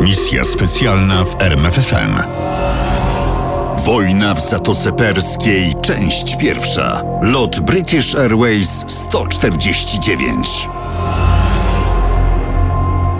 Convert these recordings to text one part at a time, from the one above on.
Misja specjalna w RMFFM. Wojna w Zatoce Perskiej, część pierwsza. Lot British Airways 149.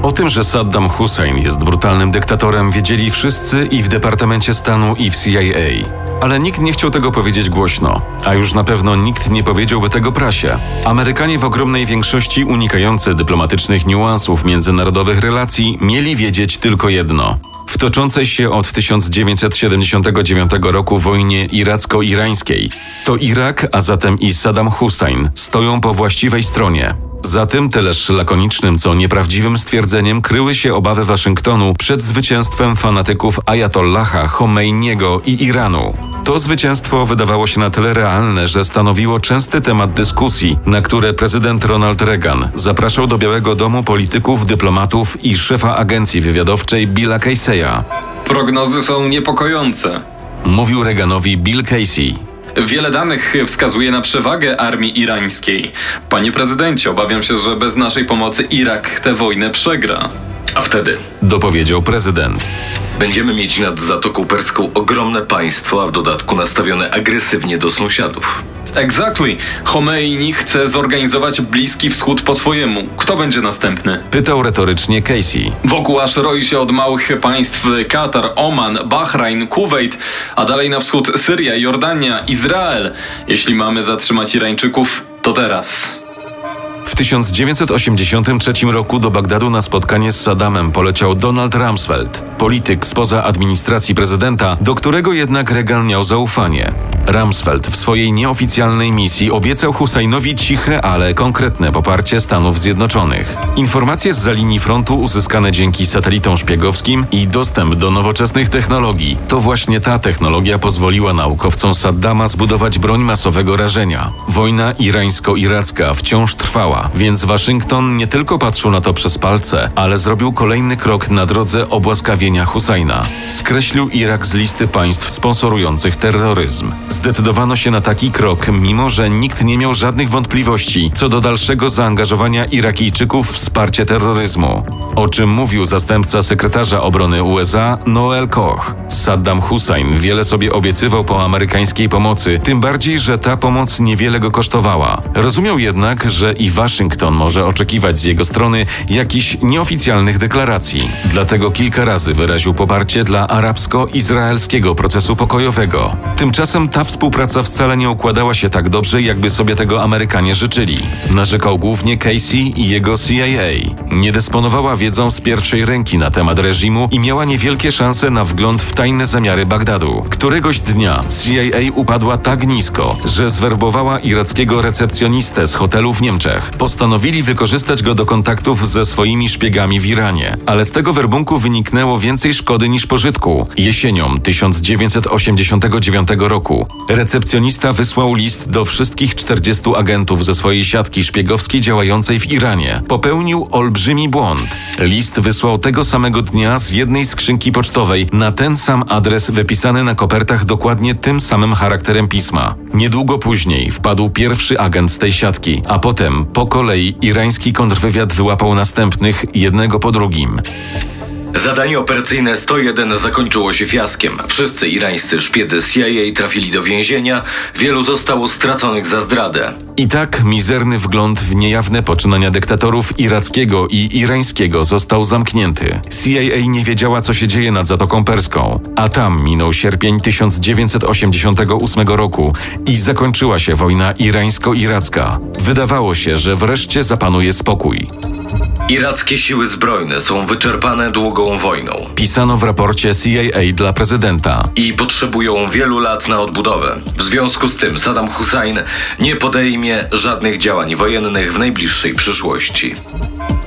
O tym, że Saddam Hussein jest brutalnym dyktatorem, wiedzieli wszyscy i w Departamencie Stanu, i w CIA. Ale nikt nie chciał tego powiedzieć głośno, a już na pewno nikt nie powiedziałby tego prasie. Amerykanie w ogromnej większości unikający dyplomatycznych niuansów międzynarodowych relacji mieli wiedzieć tylko jedno. W toczącej się od 1979 roku wojnie iracko-irańskiej to Irak, a zatem i Saddam Hussein stoją po właściwej stronie. Za tym tyleż lakonicznym, co nieprawdziwym stwierdzeniem kryły się obawy Waszyngtonu przed zwycięstwem fanatyków Ayatollaha Khomeiniego i Iranu. To zwycięstwo wydawało się na tyle realne, że stanowiło częsty temat dyskusji, na które prezydent Ronald Reagan zapraszał do Białego Domu polityków, dyplomatów i szefa agencji wywiadowczej Billa Casey'a. Prognozy są niepokojące. Mówił Reaganowi Bill Casey. Wiele danych wskazuje na przewagę armii irańskiej. Panie prezydencie, obawiam się, że bez naszej pomocy Irak tę wojnę przegra. A wtedy Dopowiedział prezydent. Będziemy mieć nad Zatoką Perską ogromne państwo, a w dodatku nastawione agresywnie do sąsiadów. Exactly. Khomeini chce zorganizować Bliski Wschód po swojemu. Kto będzie następny? Pytał retorycznie Casey. Wokół aż roi się od małych państw Katar, Oman, Bahrajn, Kuwejt, a dalej na wschód Syria, Jordania, Izrael. Jeśli mamy zatrzymać Irańczyków, to teraz. W 1983 roku do Bagdadu na spotkanie z Saddamem poleciał Donald Rumsfeld, polityk spoza administracji prezydenta, do którego jednak Reagan miał zaufanie. Rumsfeld w swojej nieoficjalnej misji obiecał Husseinowi ciche, ale konkretne poparcie Stanów Zjednoczonych. Informacje z za linii frontu uzyskane dzięki satelitom szpiegowskim i dostęp do nowoczesnych technologii. To właśnie ta technologia pozwoliła naukowcom Saddama zbudować broń masowego rażenia. Wojna irańsko-iracka wciąż trwała, więc Waszyngton nie tylko patrzył na to przez palce, ale zrobił kolejny krok na drodze obłaskawienia Husajna. Skreślił Irak z listy państw sponsorujących terroryzm. Zdecydowano się na taki krok, mimo że nikt nie miał żadnych wątpliwości co do dalszego zaangażowania Irakijczyków w wsparcie terroryzmu. O czym mówił zastępca sekretarza obrony USA Noel Koch. Saddam Hussein wiele sobie obiecywał po amerykańskiej pomocy, tym bardziej, że ta pomoc niewiele go kosztowała. Rozumiał jednak, że i Waszyngton może oczekiwać z jego strony jakichś nieoficjalnych deklaracji. Dlatego kilka razy wyraził poparcie dla arabsko-izraelskiego procesu pokojowego. Tymczasem ta współpraca wcale nie układała się tak dobrze, jakby sobie tego Amerykanie życzyli. Narzekał głównie Casey i jego CIA. Nie dysponowała wiedzą z pierwszej ręki na temat reżimu i miała niewielkie szanse na wgląd w tajne zamiary Bagdadu. Któregoś dnia CIA upadła tak nisko, że zwerbowała irackiego recepcjonistę z hotelu w Niemczech. Postanowili wykorzystać go do kontaktów ze swoimi szpiegami w Iranie, ale z tego werbunku wyniknęło więcej szkody niż pożytku. Jesienią 1989 roku recepcjonista wysłał list do wszystkich 40 agentów ze swojej siatki szpiegowskiej działającej w Iranie. Popełnił olbrzymi błąd. List wysłał tego samego dnia z jednej skrzynki pocztowej na ten sam adres wypisany na kopertach dokładnie tym samym charakterem pisma. Niedługo później wpadł pierwszy agent z tej siatki, a potem po kolei irański kontrwywiad wyłapał następnych jednego po drugim. Zadanie operacyjne 101 zakończyło się fiaskiem. Wszyscy irańscy szpiedzy CIA trafili do więzienia, wielu zostało straconych za zdradę. I tak mizerny wgląd w niejawne poczynania dyktatorów irackiego i irańskiego został zamknięty. CIA nie wiedziała, co się dzieje nad Zatoką Perską, a tam minął sierpień 1988 roku i zakończyła się wojna irańsko-iracka. Wydawało się, że wreszcie zapanuje spokój. Irackie siły zbrojne są wyczerpane długą wojną Pisano w raporcie CIA dla prezydenta. i potrzebują wielu lat na odbudowę. W związku z tym Saddam Hussein nie podejmie żadnych działań wojennych w najbliższej przyszłości.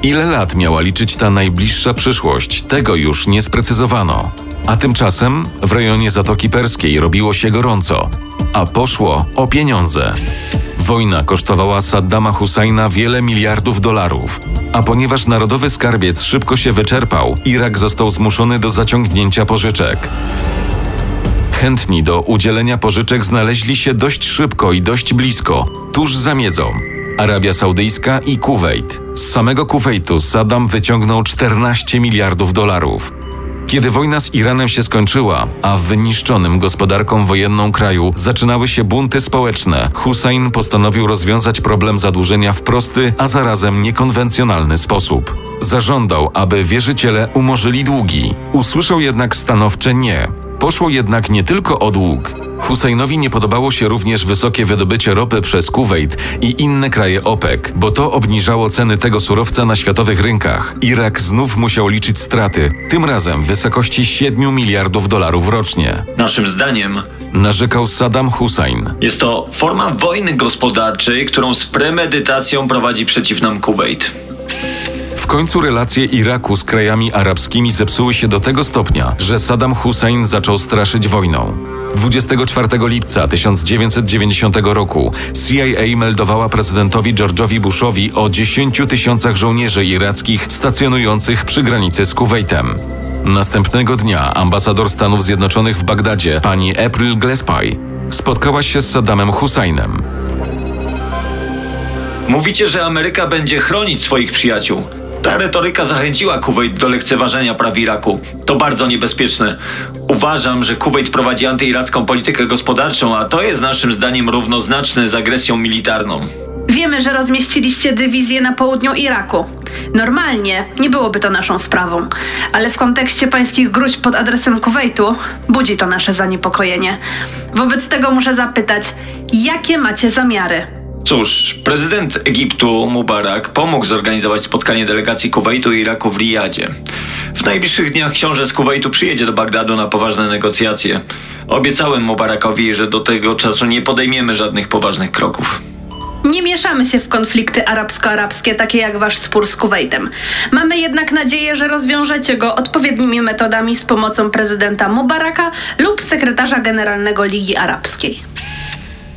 Ile lat miała liczyć ta najbliższa przyszłość, tego już nie sprecyzowano. A tymczasem w rejonie Zatoki Perskiej robiło się gorąco, a poszło o pieniądze. Wojna kosztowała Saddama Husajna wiele miliardów dolarów, a ponieważ narodowy skarbiec szybko się wyczerpał, Irak został zmuszony do zaciągnięcia pożyczek. Chętni do udzielenia pożyczek znaleźli się dość szybko i dość blisko, tuż za miedzą. Arabia Saudyjska i Kuwejt. Z samego Kuwejtu Saddam wyciągnął 14 miliardów dolarów. Kiedy wojna z Iranem się skończyła, a wyniszczonym gospodarką wojenną kraju zaczynały się bunty społeczne, Hussein postanowił rozwiązać problem zadłużenia w prosty, a zarazem niekonwencjonalny sposób. Zażądał, aby wierzyciele umorzyli długi. Usłyszał jednak stanowcze nie. Poszło jednak nie tylko o dług. Husseinowi nie podobało się również wysokie wydobycie ropy przez Kuwejt i inne kraje OPEC, bo to obniżało ceny tego surowca na światowych rynkach. Irak znów musiał liczyć straty, tym razem w wysokości 7 miliardów dolarów rocznie. Naszym zdaniem Narzekał Saddam Hussein. jest to forma wojny gospodarczej, którą z premedytacją prowadzi przeciw nam Kuwait. Końcu relacje Iraku z krajami arabskimi zepsuły się do tego stopnia, że Saddam Hussein zaczął straszyć wojną. 24 lipca 1990 roku CIA meldowała prezydentowi George'owi Bushowi o 10 tysiącach żołnierzy irackich stacjonujących przy granicy z Kuwejtem. Następnego dnia ambasador Stanów Zjednoczonych w Bagdadzie, pani April Gillespie, spotkała się z Saddamem Husseinem. Mówicie, że Ameryka będzie chronić swoich przyjaciół. Ta retoryka zachęciła Kuwait do lekceważenia praw Iraku. To bardzo niebezpieczne. Uważam, że Kuwait prowadzi antyiracką politykę gospodarczą, a to jest naszym zdaniem równoznaczne z agresją militarną. Wiemy, że rozmieściliście dywizję na południu Iraku. Normalnie nie byłoby to naszą sprawą, ale w kontekście pańskich gruźb pod adresem Kuwejtu budzi to nasze zaniepokojenie. Wobec tego muszę zapytać, jakie macie zamiary? Cóż, prezydent Egiptu Mubarak pomógł zorganizować spotkanie delegacji Kuwejtu i Iraku w Riyadzie. W najbliższych dniach książę z Kuwejtu przyjedzie do Bagdadu na poważne negocjacje. Obiecałem Mubarakowi, że do tego czasu nie podejmiemy żadnych poważnych kroków. Nie mieszamy się w konflikty arabsko-arabskie, takie jak wasz spór z Kuwejtem. Mamy jednak nadzieję, że rozwiążecie go odpowiednimi metodami z pomocą prezydenta Mubaraka lub sekretarza generalnego Ligi Arabskiej.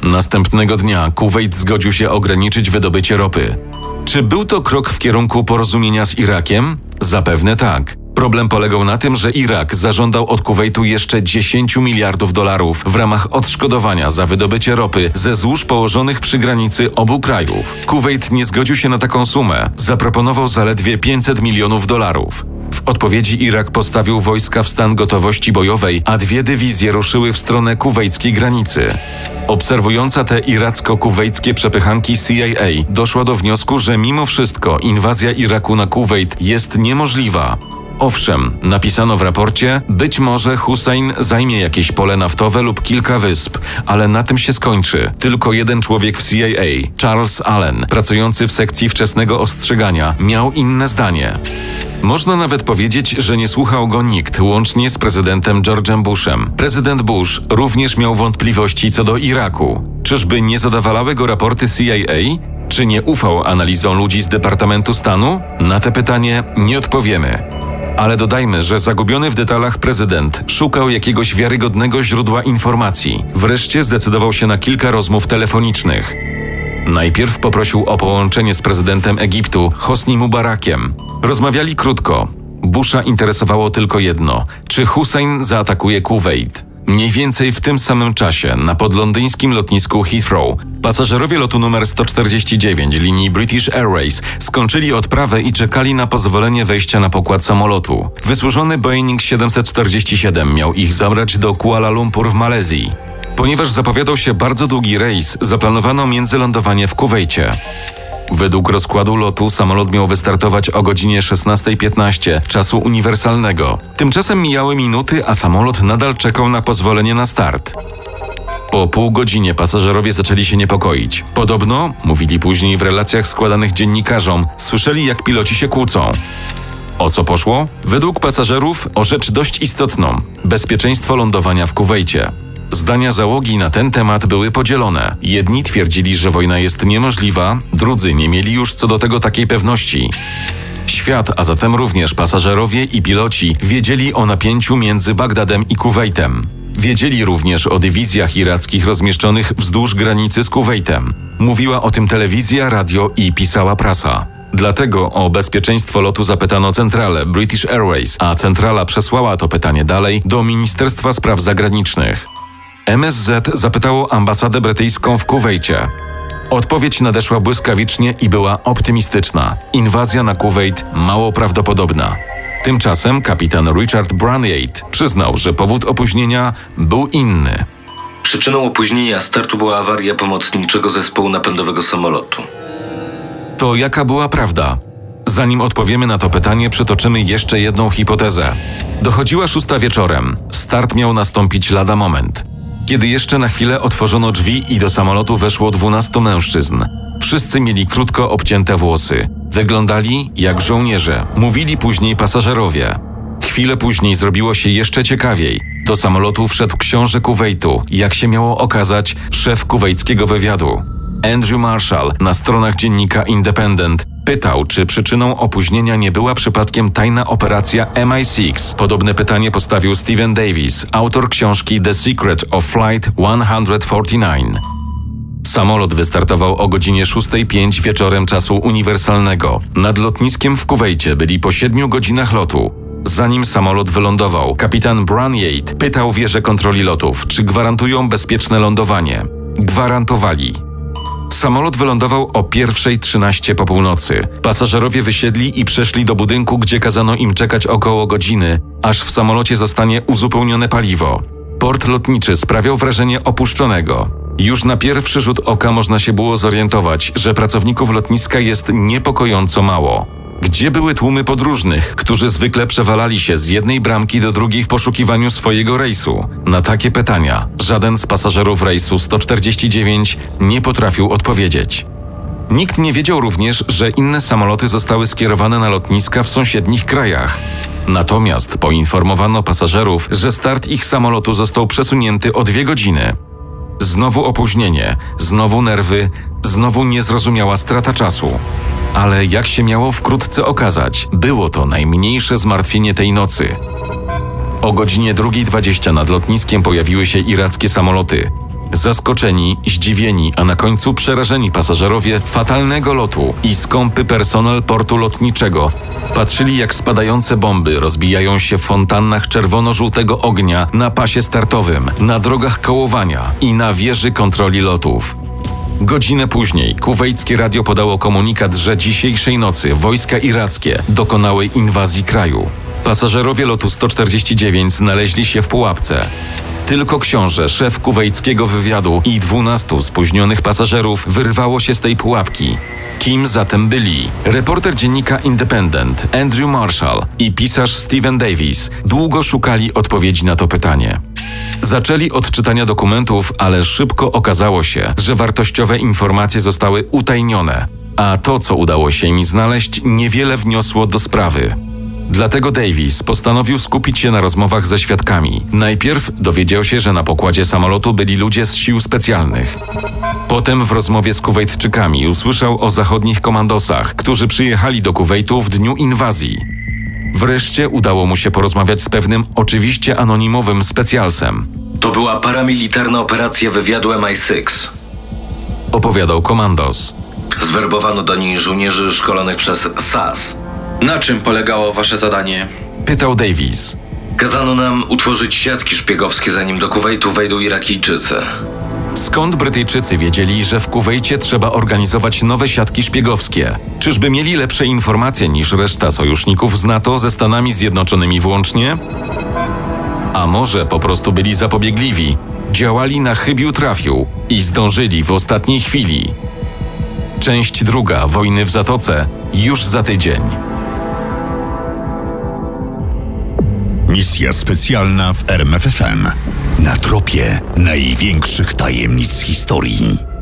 Następnego dnia Kuwejt zgodził się ograniczyć wydobycie ropy. Czy był to krok w kierunku porozumienia z Irakiem? Zapewne tak. Problem polegał na tym, że Irak zażądał od Kuwejtu jeszcze 10 miliardów dolarów w ramach odszkodowania za wydobycie ropy ze złóż położonych przy granicy obu krajów. Kuwejt nie zgodził się na taką sumę. Zaproponował zaledwie 500 milionów dolarów. Odpowiedzi Irak postawił wojska w stan gotowości bojowej, a dwie dywizje ruszyły w stronę kuwejskiej granicy. Obserwująca te iracko-kuwejskie przepychanki CIA doszła do wniosku, że mimo wszystko inwazja Iraku na Kuwejt jest niemożliwa. Owszem, napisano w raporcie, być może Hussein zajmie jakieś pole naftowe lub kilka wysp, ale na tym się skończy. Tylko jeden człowiek w CIA, Charles Allen, pracujący w sekcji wczesnego ostrzegania, miał inne zdanie. Można nawet powiedzieć, że nie słuchał go nikt, łącznie z prezydentem George'em Bushem. Prezydent Bush również miał wątpliwości co do Iraku. Czyżby nie zadawalały go raporty CIA? Czy nie ufał analizom ludzi z Departamentu Stanu? Na te pytanie nie odpowiemy. Ale dodajmy, że zagubiony w detalach prezydent szukał jakiegoś wiarygodnego źródła informacji. Wreszcie zdecydował się na kilka rozmów telefonicznych. Najpierw poprosił o połączenie z prezydentem Egiptu, Hosni Mubarakiem. Rozmawiali krótko. Busha interesowało tylko jedno: czy Hussein zaatakuje Kuwait? Mniej więcej w tym samym czasie na podlondyńskim lotnisku Heathrow pasażerowie lotu numer 149 linii British Airways skończyli odprawę i czekali na pozwolenie wejścia na pokład samolotu. Wysłużony Boeing 747 miał ich zabrać do Kuala Lumpur w Malezji. Ponieważ zapowiadał się bardzo długi rejs, zaplanowano międzylądowanie w Kuwejcie. Według rozkładu lotu samolot miał wystartować o godzinie 16.15 czasu uniwersalnego. Tymczasem mijały minuty, a samolot nadal czekał na pozwolenie na start. Po pół godzinie pasażerowie zaczęli się niepokoić. Podobno, mówili później w relacjach składanych dziennikarzom, słyszeli jak piloci się kłócą. O co poszło? Według pasażerów o rzecz dość istotną bezpieczeństwo lądowania w Kuwejcie. Zdania załogi na ten temat były podzielone. Jedni twierdzili, że wojna jest niemożliwa, drudzy nie mieli już co do tego takiej pewności. Świat, a zatem również pasażerowie i piloci wiedzieli o napięciu między Bagdadem i Kuwejtem. Wiedzieli również o dywizjach irackich rozmieszczonych wzdłuż granicy z Kuwejtem. Mówiła o tym telewizja, radio i pisała prasa. Dlatego o bezpieczeństwo lotu zapytano centralę British Airways, a centrala przesłała to pytanie dalej do Ministerstwa Spraw Zagranicznych. MSZ zapytało ambasadę brytyjską w Kuwejcie. Odpowiedź nadeszła błyskawicznie i była optymistyczna. Inwazja na Kuwejt mało prawdopodobna. Tymczasem kapitan Richard Branyate przyznał, że powód opóźnienia był inny. Przyczyną opóźnienia startu była awaria pomocniczego zespołu napędowego samolotu. To jaka była prawda? Zanim odpowiemy na to pytanie, przytoczymy jeszcze jedną hipotezę. Dochodziła szósta wieczorem. Start miał nastąpić lada moment. Kiedy jeszcze na chwilę otworzono drzwi i do samolotu weszło dwunastu mężczyzn. Wszyscy mieli krótko obcięte włosy. Wyglądali jak żołnierze, mówili później pasażerowie. Chwilę później zrobiło się jeszcze ciekawiej. Do samolotu wszedł książę Kuwejtu, jak się miało okazać, szef kuwejskiego wywiadu. Andrew Marshall na stronach dziennika Independent pytał, czy przyczyną opóźnienia nie była przypadkiem tajna operacja MI6. Podobne pytanie postawił Steven Davis, autor książki The Secret of Flight 149. Samolot wystartował o godzinie 6.05 wieczorem czasu uniwersalnego. Nad lotniskiem w Kuwejcie byli po 7 godzinach lotu. Zanim samolot wylądował, kapitan Branyate pytał wieże kontroli lotów, czy gwarantują bezpieczne lądowanie. Gwarantowali. Samolot wylądował o 1.13 po północy. Pasażerowie wysiedli i przeszli do budynku, gdzie kazano im czekać około godziny, aż w samolocie zostanie uzupełnione paliwo. Port lotniczy sprawiał wrażenie opuszczonego. Już na pierwszy rzut oka można się było zorientować, że pracowników lotniska jest niepokojąco mało. Gdzie były tłumy podróżnych, którzy zwykle przewalali się z jednej bramki do drugiej w poszukiwaniu swojego rejsu? Na takie pytania żaden z pasażerów rejsu 149 nie potrafił odpowiedzieć. Nikt nie wiedział również, że inne samoloty zostały skierowane na lotniska w sąsiednich krajach. Natomiast poinformowano pasażerów, że start ich samolotu został przesunięty o dwie godziny. Znowu opóźnienie, znowu nerwy, znowu niezrozumiała strata czasu. Ale jak się miało wkrótce okazać, było to najmniejsze zmartwienie tej nocy. O godzinie 2.20 nad lotniskiem pojawiły się irackie samoloty. Zaskoczeni, zdziwieni, a na końcu przerażeni pasażerowie fatalnego lotu i skąpy personel portu lotniczego patrzyli jak spadające bomby rozbijają się w fontannach czerwono-żółtego ognia na pasie startowym, na drogach kołowania i na wieży kontroli lotów. Godzinę później kuwejskie radio podało komunikat, że dzisiejszej nocy wojska irackie dokonały inwazji kraju. Pasażerowie lotu 149 znaleźli się w pułapce. Tylko książę, szef kuwejskiego wywiadu i 12 spóźnionych pasażerów wyrwało się z tej pułapki. Kim zatem byli? Reporter dziennika Independent Andrew Marshall i pisarz Steven Davis długo szukali odpowiedzi na to pytanie. Zaczęli od czytania dokumentów, ale szybko okazało się, że wartościowe informacje zostały utajnione, a to, co udało się im znaleźć, niewiele wniosło do sprawy. Dlatego Davis postanowił skupić się na rozmowach ze świadkami. Najpierw dowiedział się, że na pokładzie samolotu byli ludzie z sił specjalnych. Potem w rozmowie z Kuwejtczykami usłyszał o zachodnich komandosach, którzy przyjechali do Kuwejtu w dniu inwazji. Wreszcie udało mu się porozmawiać z pewnym, oczywiście anonimowym specjalsem. To była paramilitarna operacja wywiadu MI6. Opowiadał komandos. Zwerbowano do niej żołnierzy szkolonych przez SAS. Na czym polegało wasze zadanie? Pytał Davis. Kazano nam utworzyć siatki szpiegowskie, zanim do Kuwejtu wejdą Irakijczycy. Skąd Brytyjczycy wiedzieli, że w Kuwejcie trzeba organizować nowe siatki szpiegowskie? Czyżby mieli lepsze informacje niż reszta sojuszników z NATO ze Stanami Zjednoczonymi włącznie? A może po prostu byli zapobiegliwi, działali na chybił trafił i zdążyli w ostatniej chwili. Część druga wojny w Zatoce już za tydzień. Misja specjalna w RMFFM. Na tropie największych tajemnic historii.